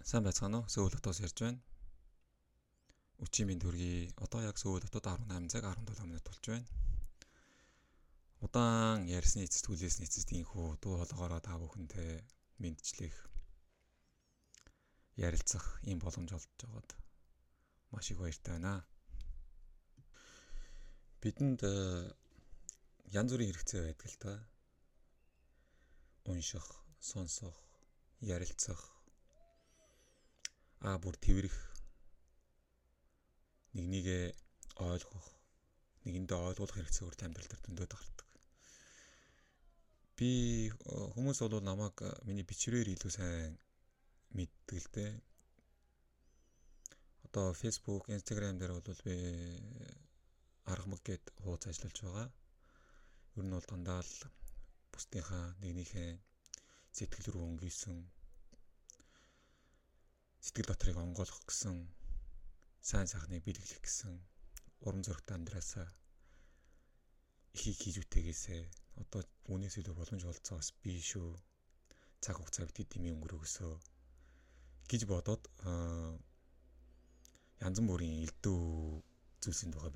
Сайн байцгаана уу? Сөүл хотоос ярьж байна. Өчийн минь төргий одоо яг Сөүл хотод 18 цаг 17 минут болж байна. Удаан ярьсны эцэст хүлээсний эцэст инхүү дуу хоолоогоороо та бүхэнтэй мэдчлэх ярилцах ийм боломж олж байгаад маш их баяртай байна. Бидэнд э, янз бүрийн хэрэгцээ байдаг л та. Унших, сонсох, ярилцах аа бүр тэрвэрх нэг нэгэ ойлгох нэгэндээ ойлгуулах хэрэгцээ өөр амьдрал дээр дөндөөд гардаг. Би хүмүүс бол намайг миний бичвэрээр илүү сайн мэддэг л дээ. Одоо Facebook, Instagram дээр бол би аргамаг гэд хуудас ажиллаж байгаа. Ер нь бол дандаа л бусдынхаа нэгнийхээ сэтгэл рүү өнгөсөн сэтгэл дотрыг онгойлгох гэсэн сайн сайхныг бэлгэлэх гэсэн урам зоригтой амьдраасаа ихийг хийж үтээгээсээ одоо үүнээс илүү боломж олцоо бас би шүү цаг хугацаа бит дэмий өнгөрөөсөө гэж бодоод янз бүрийн элдв зүйлсийн тухай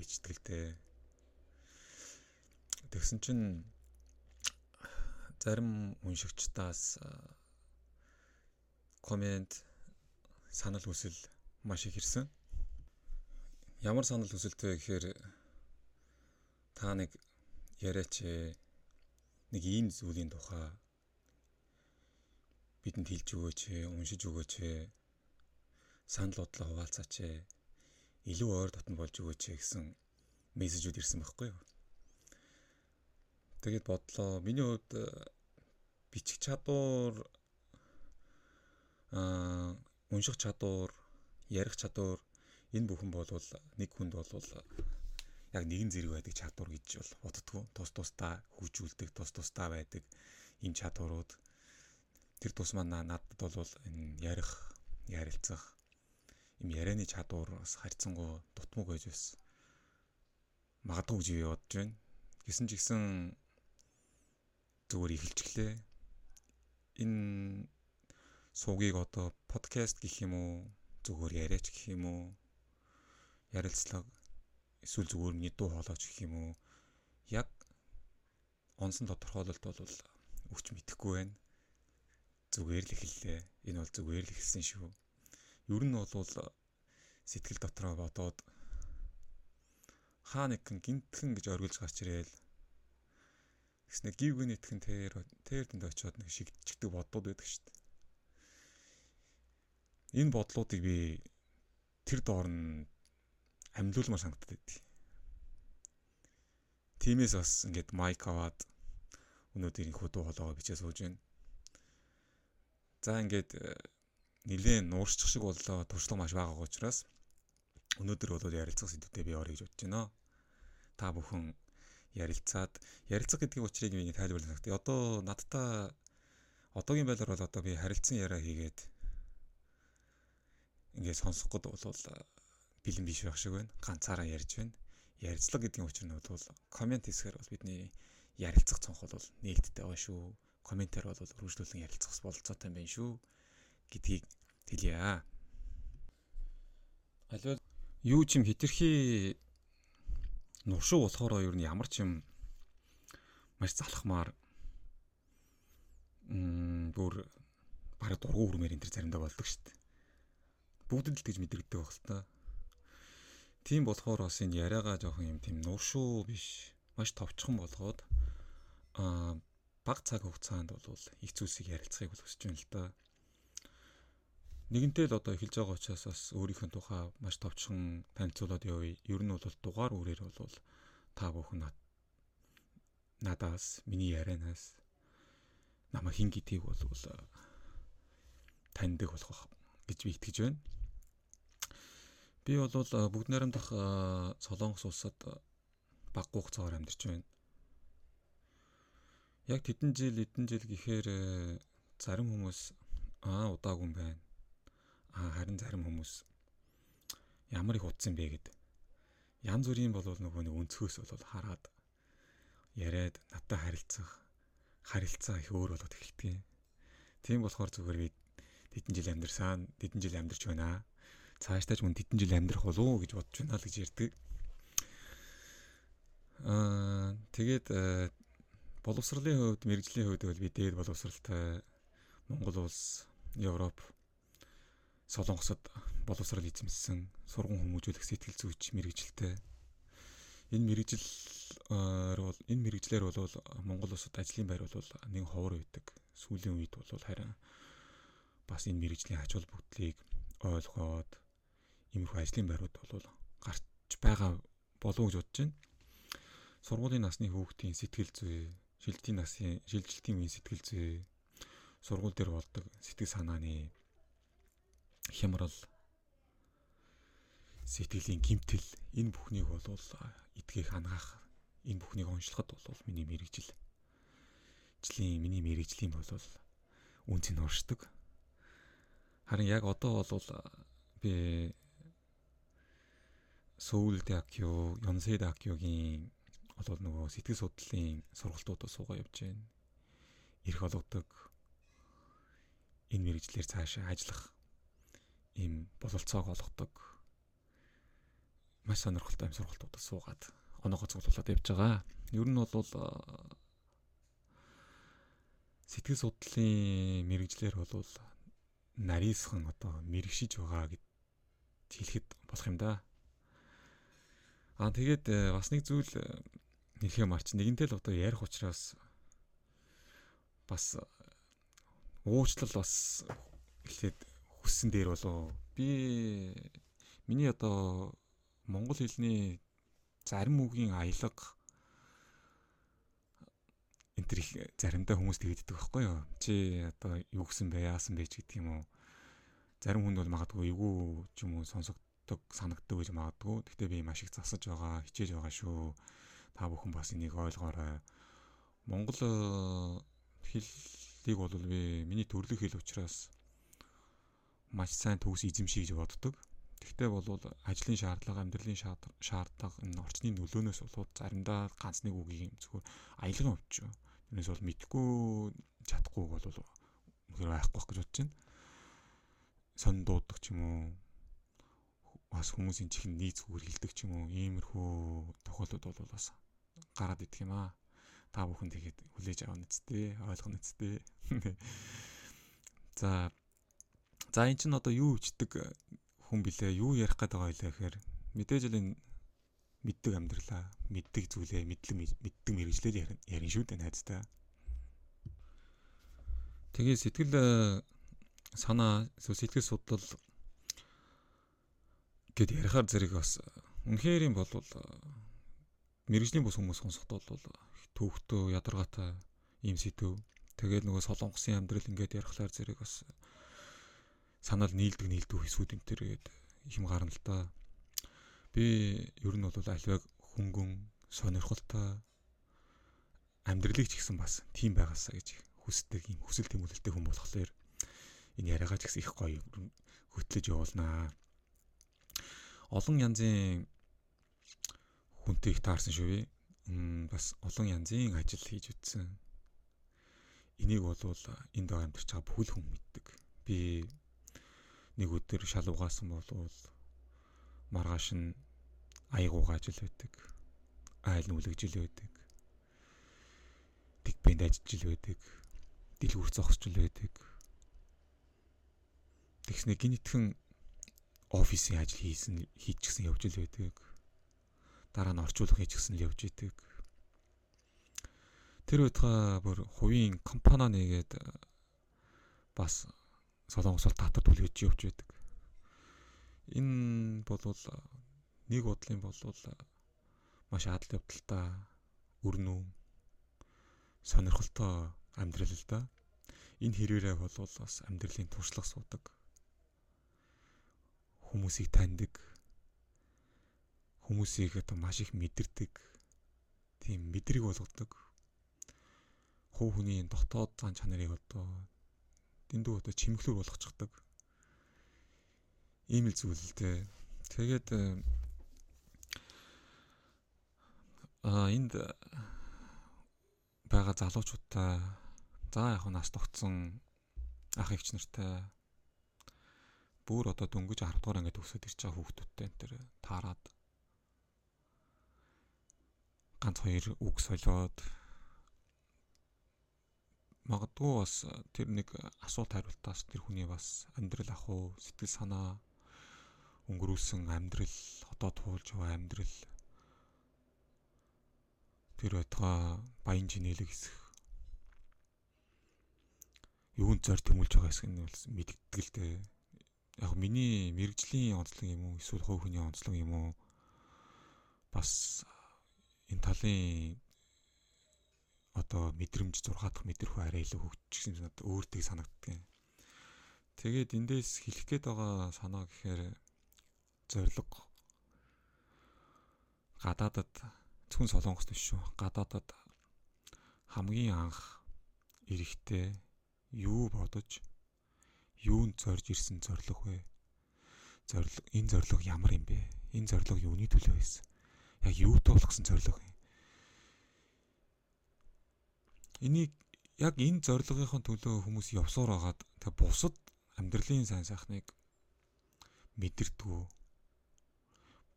дээ. Тэгсэн чинь зарим уншигчдаас комент санал хүсэл маш их ирсэн. Ямар санал хүсэлтэй гэхээр та нэг яриач нэг ийм зүйлийн тухай бидэнд хэлж өгөөч, уншиж өгөөч, санал бодлоо хуваалцаач, илүү ойр дотн болж өгөөч гэсэн мессежүүд ирсэн байхгүй юу? Тэгээд бодлоо. Миний хувьд бичих чадвар аа унших чадвар, ярих чадвар энэ бүхэн бол нэг хүнд бол яг нэгэн зэрэг байдаг чадвар гэж бол боддгоо. Тус тусдаа хүчүүлдэг, тус тусдаа байдаг энэ чадварууд тэр тус маань надад бол энэ ярих, ярилцах юм ярианы чадвар бас харьцангуй дутмаг байж бас магадгүй гэж бодож байна. Гэсэн ч гэсэн зүгээр ихэлчглээ. Энэ суугийг одоо подкаст гэх юм уу зүгээр яриач гэх юм уу ярилцлага эсвэл зүгээр миний дуу хоолойч гэх юм уу яг онсон тодорхойлолт бол өвч мэдэхгүй байна. Зүгээр л эхэллээ. Энэ бол зүгээр л эхэлсэн шүү. Ер нь бол сэтгэл дотроо бодоод хаа нэгэн гинтхэн гэж оргилж гарч ирээл. Гэснэ гівгэн итгэн тэр тэр дэнд очиод нэг шигчдэг бодууд байдаг шүү дээ энэ бодлуудыг би тэр доор нь амьлуулмаар санагдаад байдгийг. Тимээс бас ингээд майк аваад өнөөдөр энэ хөдөө холоогоо бичээ сууж байна. За ингээд э, нилээн нуурчих шиг боллоо туршлага маш бага учраас өнөөдөр бол ярилцах сэдвүүдэд би орё гэж бодож байна. Та бүхэн ярилцаад ярилцах гэдгийг учрыг би тайлбарлах хэрэгтэй. Одоо надтай одоогийн байдлаар бол одоо би харилцан яриа хийгээд ингээд сонсох гээд бол бэлэн биш байх шиг байна. Ганцаараа ярьж байна. Ярилцлага гэдгийн учир нь бол комент хийсгээр бол бидний ярилцах цонх бол нээлттэй байгаа шүү. Комментээр бол үргэлжлүүлэн ярилцах бололцоотой юм байна шүү гэдгийг хэлье. Альва юу ч юм хитрхи нуршуу болохоор юу ямар ч юм маш залхмаар м бүр бараг дургу хүрмээр энэ төр заримдаа болдог шүү дээ бүгдэд л тэгж мэдрэгдэх байх л та. Тийм болохоор бас энэ яриагаа жоохон юм тийм нууршуу биш маш товчхон болгоод аа баг цаг хугацаанд бол их зүйлсийг ярилцахыг хүсэж байна л да. Нэгэнтэй л одоо эхэлж байгаа учраас бас өөрийнхөө тухай маш товчхон танилцуулаад явъя. Ер нь бол дугаар үрээр бол та бүхэн надаас миний ярианаас намайг хин гэдгийг бол таньдаг болох гэж би итгэж байна. Би бол бүгд найрамдах Солонгос улсад баггүй хугацаагаар амьдарч байна. Яг тэдэн жил, эдэн жил гэхээр зарим хүмүүс аа удаагүй юм байна. Аа харин зарим хүмүүс ямар их утсан бэ гэд. Янз бүрийн бол нөгөө нэг өнцгөөс бол хараад яриад надтай харилцах харилцаа их өөр болоод эхэлдэг. Тийм болохоор зүгээр би Тэдэн жил амьдрсан, тэдэн жил амьдарч байна. Цаашдаа ч мөн тэдэн жил амьдрах болов уу гэж бодож байна л гэж ярьдаг. Аа тэгээд боловсролын хувьд, мэрэгжлийн хувьд бол би дээд боловсралтай Монгол улс, Европ, Солонгосод боловсрал эзэмссэн сургууль хүмүүжүүлэх сэтгэл зүйч мэрэгжилтэй. Энэ мэрэгжил бол энэ мэрэгжлэр бол Монгол улсад ажлын байр бол нэг ховор байдаг. Сүүлийн үед бол харин бас энэ мэрэгжлийн ач холбогдлыг ойлгоод иймэрхүү ажлын байрууд бол гарч байгаа болов гэж бодож байна. Сургуулийн насны хүүхдийн сэтгэл зүй, шилжилтийн насны шилжилтийн үеийн сэтгэл зүй, сургууль дээр болдог сэтгэл санааны хямрал, сэтгэлийн гимтэл энэ бүхнийг бол эдгийг хангаах, энэ бүхнийг онцлоход бол миний мэрэгжил. Жилийн миний мэрэгжлийн бол үнц нь оршдог. Харин яг одоо бол би Сөүл Дакё, Ёнсэй Дакёгийн бол нөгөө сэтгэл судлалын сургалтуудад суугаа явж байна. Ирэх олгодог энэ мэрэгчлэр цаашаа ажиллах ийм бололцоог олгодог маш сонирхолтой юм сургалтуудад суугаад оноогоо цуглуулад явж байгаа. Ер нь бол сэтгэл судлалын мэрэгчлэр бол нарийсхан одоо мэрэгшиж байгаа гэд хэлэхэд болох юм да. Аа тэгээд э, бас нэг зүйл хэлэх юм арч нэгэнтэй л одоо ярих учраас бас уучлал бас эхлээд хүссэн дээр болоо би миний одоо монгол хэлний зарим үгийн аялга энэ төр их заримдаа хүмүүс тэгдэг байхгүй юу. Чи одоо юу гэсэн бэ, яасан бэ ч гэдэг юм уу. Зарим хүн бол магадгүй эвгүй ч юм уу сонсогддог, санагддаг гэж магадгүй. Гэхдээ би маш их засаж байгаа, хичээж байгаа шүү. Та бүхэн бас энийг ойлгоорой. Монгол э, хэллийг бол би миний төрөлх хэл учраас маш сайн төгс эзэмшиж боддог. Тэгвэл бол ажлын шаардлага, амьдралын шаардлага, энэ орчны нөлөөнөөс болоод заримдаа ганц нэг үгийг зөвхөн аялгын өвч. Тэрнээс бол мэдгүй чадахгүй бол үнэхээр байхгүй гэж бодож байна. Сон дуудаг ч юм уу бас хүмүүсийн чихэн нийц зүгээр хилдэг ч юм уу иймэрхүү тохиолдод бол бас гараад идэх юм аа. Та бүхэн тэгээд хүлээж авах нэцтэй, ойлгох нэцтэй. За за эн чинь одоо юу ичдэг хүн блэ? Юу ярих гээд байгаа вэ гэхээр мэдээж л энэ мэддэг амьдралаа, мэддэг зүйлээ, мэдлэг мэддэг мэрэгжлээр ярин шүү дээ найзтай. Тэгээ сэтгэл э, санаа сэтгэл судлал гэд ярихаар зэрэг бас үнэхээр юм бол э, мэрэгжлийн бус хүмүүс сонсоход бол төвхтөө ядаргаатай ийм сэдв. Тэгээд нөгөө солонгосын амьдрал ингээд ярихлаар зэрэг бас санаал нийлдэг нийлдэг хэсүүд энэ төр гээд юм гарна л та. Би ер нь бол альваг хөнгөн сонирхолтой амьдралыг ч гэсэн бас тийм байгаасаа гэж хүсдэг юм хүсэл тэмүүлэлтэй хүн болохоор энэ яриагаа ч гэсэн их гоё хөтлөж явуулнаа. Олон янзын хүнтэй их таарсан шүү бас олон янзын ажил хийж үтсэн. Энийг бол энд амьдарч байгаа бүхэл хүн мэддэг. Би нэг өдөр шал угаасан болвол маргааш нь аягуугаа ажил байдаг. Айл нүлэгжил байдаг. Тэг бэнд ажиллаж байдаг. Дэлгүүр зогсчл байдаг. Тэгснэ гинэтхэн офисын ажил хийсэн хийчихсэн явж л байдаг. Дараа нь орчуулга хийчихсэн л явж идэг. Тэр байтугай бүр хувийн компани нэгээд бас солонгос бол татвар төлөж явж байдаг. Энэ бол нэг бодлын болвол маш адал явдалтай өрнөө сонирхолтой амьдрал л да. Энэ хэрээрээ бол бас амьдралын туршлага суудаг. Хүмүүсийг таньдаг. Хүмүүсийг одоо маш их мэдэрдэг. Тийм мэдрэг болгодог. Хуу хөний дотоод зан чанарыг одоо дэндүү одоо чимэглэр болгочихдаг. Ийм л зүйл л дээ. Тэгээд а энд байгаа залуучуудаа за яг нас тогтсон ах эгч нартай бүр одоо дөнгөж 10 дугаар ангид төгсөөд ирж байгаа хүүхдүүдтэй төр таарад. Ганц хоёр үг солиод. Магадгүй бас тэр нэг асуулт хариултаас тэр хүний бас амьдрал ах уу сэтгэл санаа өнгөрүүлсэн амьдрал одоо туулж байгаа амьдрал. Тэр байтугай баян чинэлэг хэсэх юунд зор тэмүүлж байгаа хэсэг нь бол мэддэг л дээ яг миний мэрэгжлийн онцлог юм уу эсвэл хувь хүний онцлог юм уу бас энэ талын одоо мэдрэмж 6 дахь мэдрэхүй арай илүү хөгжиж надад өөртөө санагддаг. Тэгээд эндээс хэлэх гээд байгаа санаа гэхээр зориг гадаадад зөвхөн солонгост биш шүү. Гадаадад хамгийн анх эрэхтэй юу бодож юунд зорж ирсэн зориг вэ? Зориг энэ зориг ямар юм бэ? Энэ зориг юуны төлөө байсан? Яг юутай болгосон зориг юм? Энийг яг энэ зорилгынхон төлөө хүмүүс явсаар хагаад тэг бусад амьдралын сайн сайхныг мэдэрдгүү.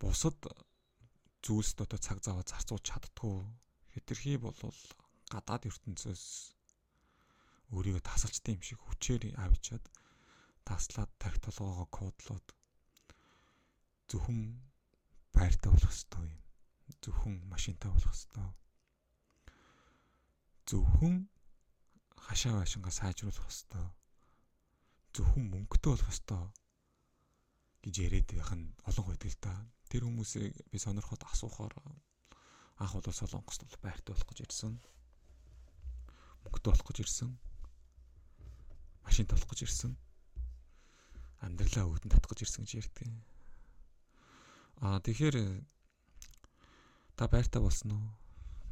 Бусад зүйлс дотор цаг зав зарцуулж чаддгүй. Хэтэрхий болвол гадаад ертөнцөөс өөрийгөө тасалчтай юм шиг хүчээр авчиад таслаад тарих толгоогоо кодлоод зөвхөн байртай болох хэрэгтэй юм. Зөвхөн машинтай болох хэрэгтэй зөвхөн хашаа байшингаа сайжруулах хэвээр зөвхөн мөнгөтэй болох хэвээр гэж яриад байх нь олон байдаг л да. Тэр хүмүүсийг би сонирхоод асуухаар анх бол Солонгост бол байртай болох гэж ирсэн. Мөнгөтэй болох гэж ирсэн. Машинтай болох гэж ирсэн. Амьдралаа өвдөн татах гэж ирсэн гэж ярьдаг. Аа тэгэхээр та байртай болсон уу?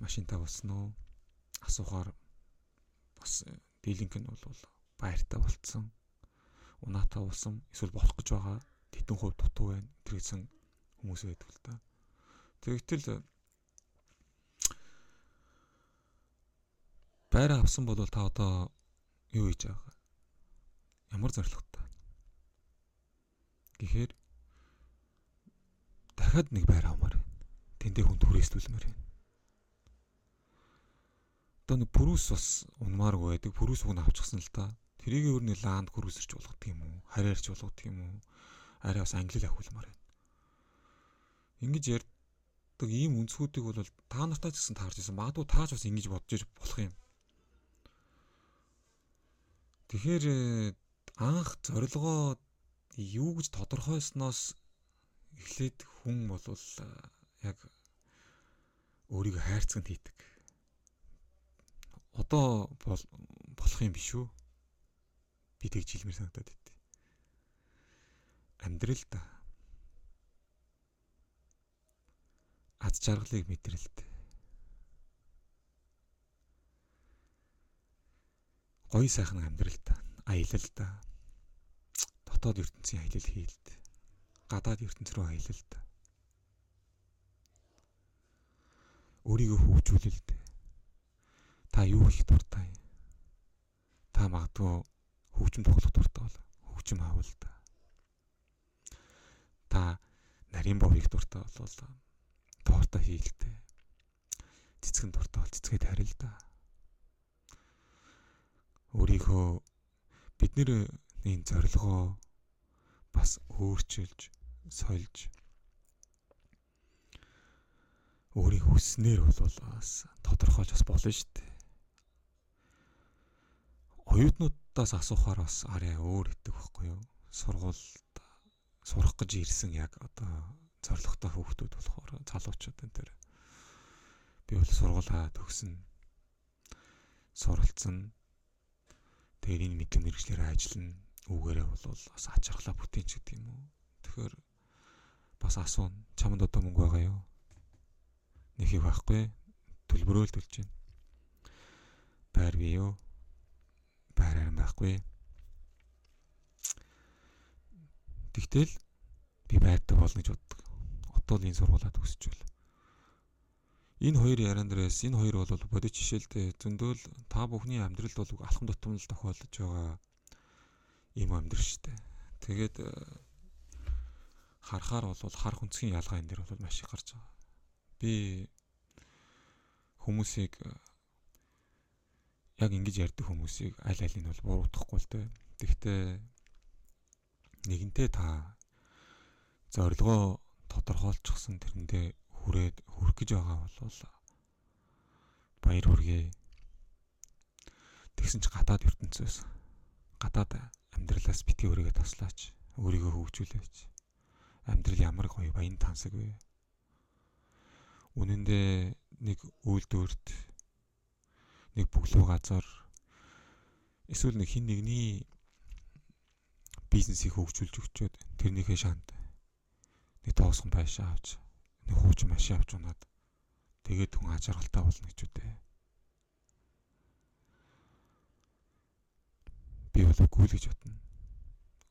Машинтай болсон уу? асуухаар бас э, дийлэнх нь бол байртай болцсон. Унаатай болсон эсвэл болох гэж байгаа тэтэн хувь дутуу байна. Тэр гэсэн хүмүүс байдаг л да. Тэгвэл э, байраа авсан бол та одоо юу хийж байгаа? Ямар зорилготой? Гэхдээ дахиад нэг байр авмаар байна. Тэндээ хүн түрээслүүлмээр байна одоо нэг пүрүүс бас унмааргүй байдаг. Пүрүүс үг нь авчихсан л та. Тэрийг өөр нэг ланд крузерч болгодог юм уу? Хараарч болгодог юм уу? Арай бас англи ахиулмаар байна. Ингэж ярьдаг ийм үнцгүүдийг бол та нартай ч гэсэн таарч ирсэн. Магадгүй тааж бас ингэж бодож иж болох юм. Тэгэхээр э, анх зорилгоо юу гэж тодорхойлсноос эхлээд хүн э, яг өөрийгөө хайрцагт хийдэг одоо болох юм биш үү? Би тэгж хэлмээр санагдаад байт. Амьдралд аз жаргалыг мэдрэлт. Гоё сайхан амьдралд аялалд дотоод ертөнцийн аялал хийлд. Гадаад ертөнц рүү аялалд. Өөрийгөө хөгжүүлэлт та юу хийх дуртай? Та магадгүй хөгжим тоглох дуртай бол хөгжим авал та. Нарийн бов хийх дуртай бол тоорто хийлтэй. Цэцгэн дуртай бол цэцгээ тарил да. Өөрийнхөө бид нэр энэ зорилгоо бас өөрчилж, сольж өөрийн хүснээр бол бас тодорхойлж бас болно шүү дээ. Оюутнуудаас асуухаар бас арай өөр идэг байхгүй юу? Сургуульд сурах гэж ирсэн яг одоо зоригтой хүүхдүүд болохоор залуучууд энэ төр. Би бол сургуулаа төгсөн суралцсан. Тэгээд энэ мэдлэг мэрэгчлэр ажиллана үүгээрээ бол бас ач харгалаа бүтээн ч гэдэг юм уу тэгэхээр бас асууна чамд одоо мөнгө байгаа юу нэг их байхгүй төлбөрөөл төлж байна байр бий юу байр харин байхгүй. Тэгтэл би байртай болно гэж боддог. Одоо л энэ сургуулаа төгсчихвэл. Энэ хоёр яриан дээрээс энэ хоёр бол бодит жишээлтэй зөндөл та бүхний амьдралд бол алхам тутам л тохиолдож байгаа юм амьдрал шүү дээ. Тэгээд э, харахаар бол хар хүнцгийн ялгаа энэ дэр бол маш их гарч байгаа. Би хүмүүсийг э, яг ингэж ярьдаг хүмүүсийг аль алийг нь бол буруутгахгүй л дээ. Тэгвэл нэгэнтээ та зорилгоо тодорхойлчихсан тэрэндээ хүрээд хүрэх гэж байгаа бол баяр хүргэе. Тэгсэн чи гадаад ертөнцөөс гадаад амьдралаас битгий өрөөгээ таслаач. Өөрийгөө хөгжүүлээч. Амьдрал ямар гоё баян тансаг вэ? Үнэн дээр нэг үйлдвэрт нэг бүглүү газар эсвэл нэг хин нэгний бизнесийг хөгжүүлж өгчөөд тэрнийхээ шаанд нэг тоосхон байшаа авч нэг хуучин машин авч унаад тэгээд хүн ажиргалтай болно гэж үтэй. Би бол үгүй л гэж бодно.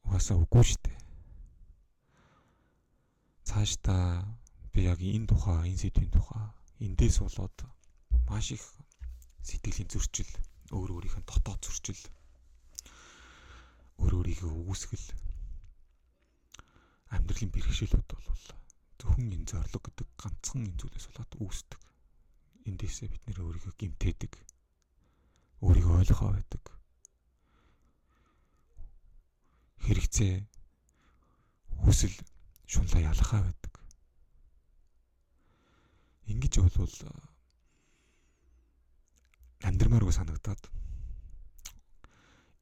Угаасаа үгүй шүү дээ. Цааш та би яг энэ тухай, энэ сэдвийн тухай эндээс болоод маш их сэтгэлийн зөрчил, өөр өөрийнх нь дотоод зөрчил, өөр өөрийгөө үүсгэл амьдралын бэрхшээлүүд бол зөвхөн энэ зориг гэдэг ганцхан энэ зүйлээс болоод үүсдэг. Эндээсээ бид нэр өөрийгөө гимтээдэг. Өөрийгөө ойлгохоо байдаг. Хэрэгцээ хүсэл шунлаа ялахаа байдаг. Ингэж болвол амьдрмааргүй санагдаад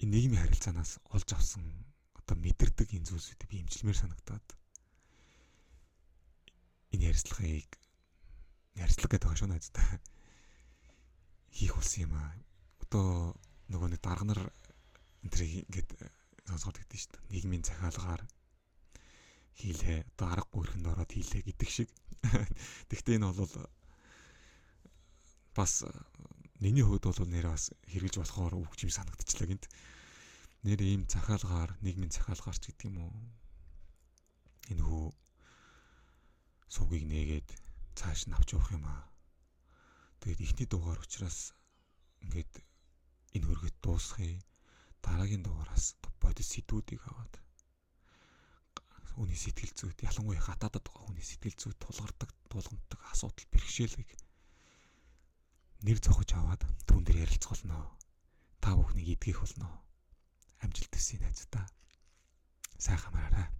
энэ нийгмийн харилцаанаас олж авсан одоо мэдэрдэг энэ зүйлсүүдийг би имжлэмээр санагдаад энэ ярилцлагыг ярилцлага гэдэг байгаа шүү найздаа хийх болсон юм аа. Одоо нөгөө нэг дарга нар энэ ингээд сонсоод гэдэг шүү дээ. Нийгмийн захиалгаар хийлээ. Одоо аргагүй өрхөнд ороод хийлээ гэдэг шиг. Тэгвэл энэ бол бас Миний хувьд бол нэр бас хэрэгж болохоор үгч юм санагдчихлаа гинт. Нэр ийм захиалгаар, нийгмийн захиалгаарч гэдэг юм уу? Энэ хүү сувгийг нээгээд цааш нь авч явах юм аа. Тэгээд ихний дугаар учраас ингээд энэ хөргөт дуусгая. Дараагийн дугаараас бодис сэдвүүдийг аваад хүний сэтгэл зүйд ялангуяа хатаадад байгаа хүний сэтгэл зүйд тулгардаг, тулгамддаг асуудал бэрхшээлийг нэр зогож аваад түүн дээр ярилцах болно. Та бүхнийг эдгэх болно. Амжилт хүсье найз та. Сайхан мараарай.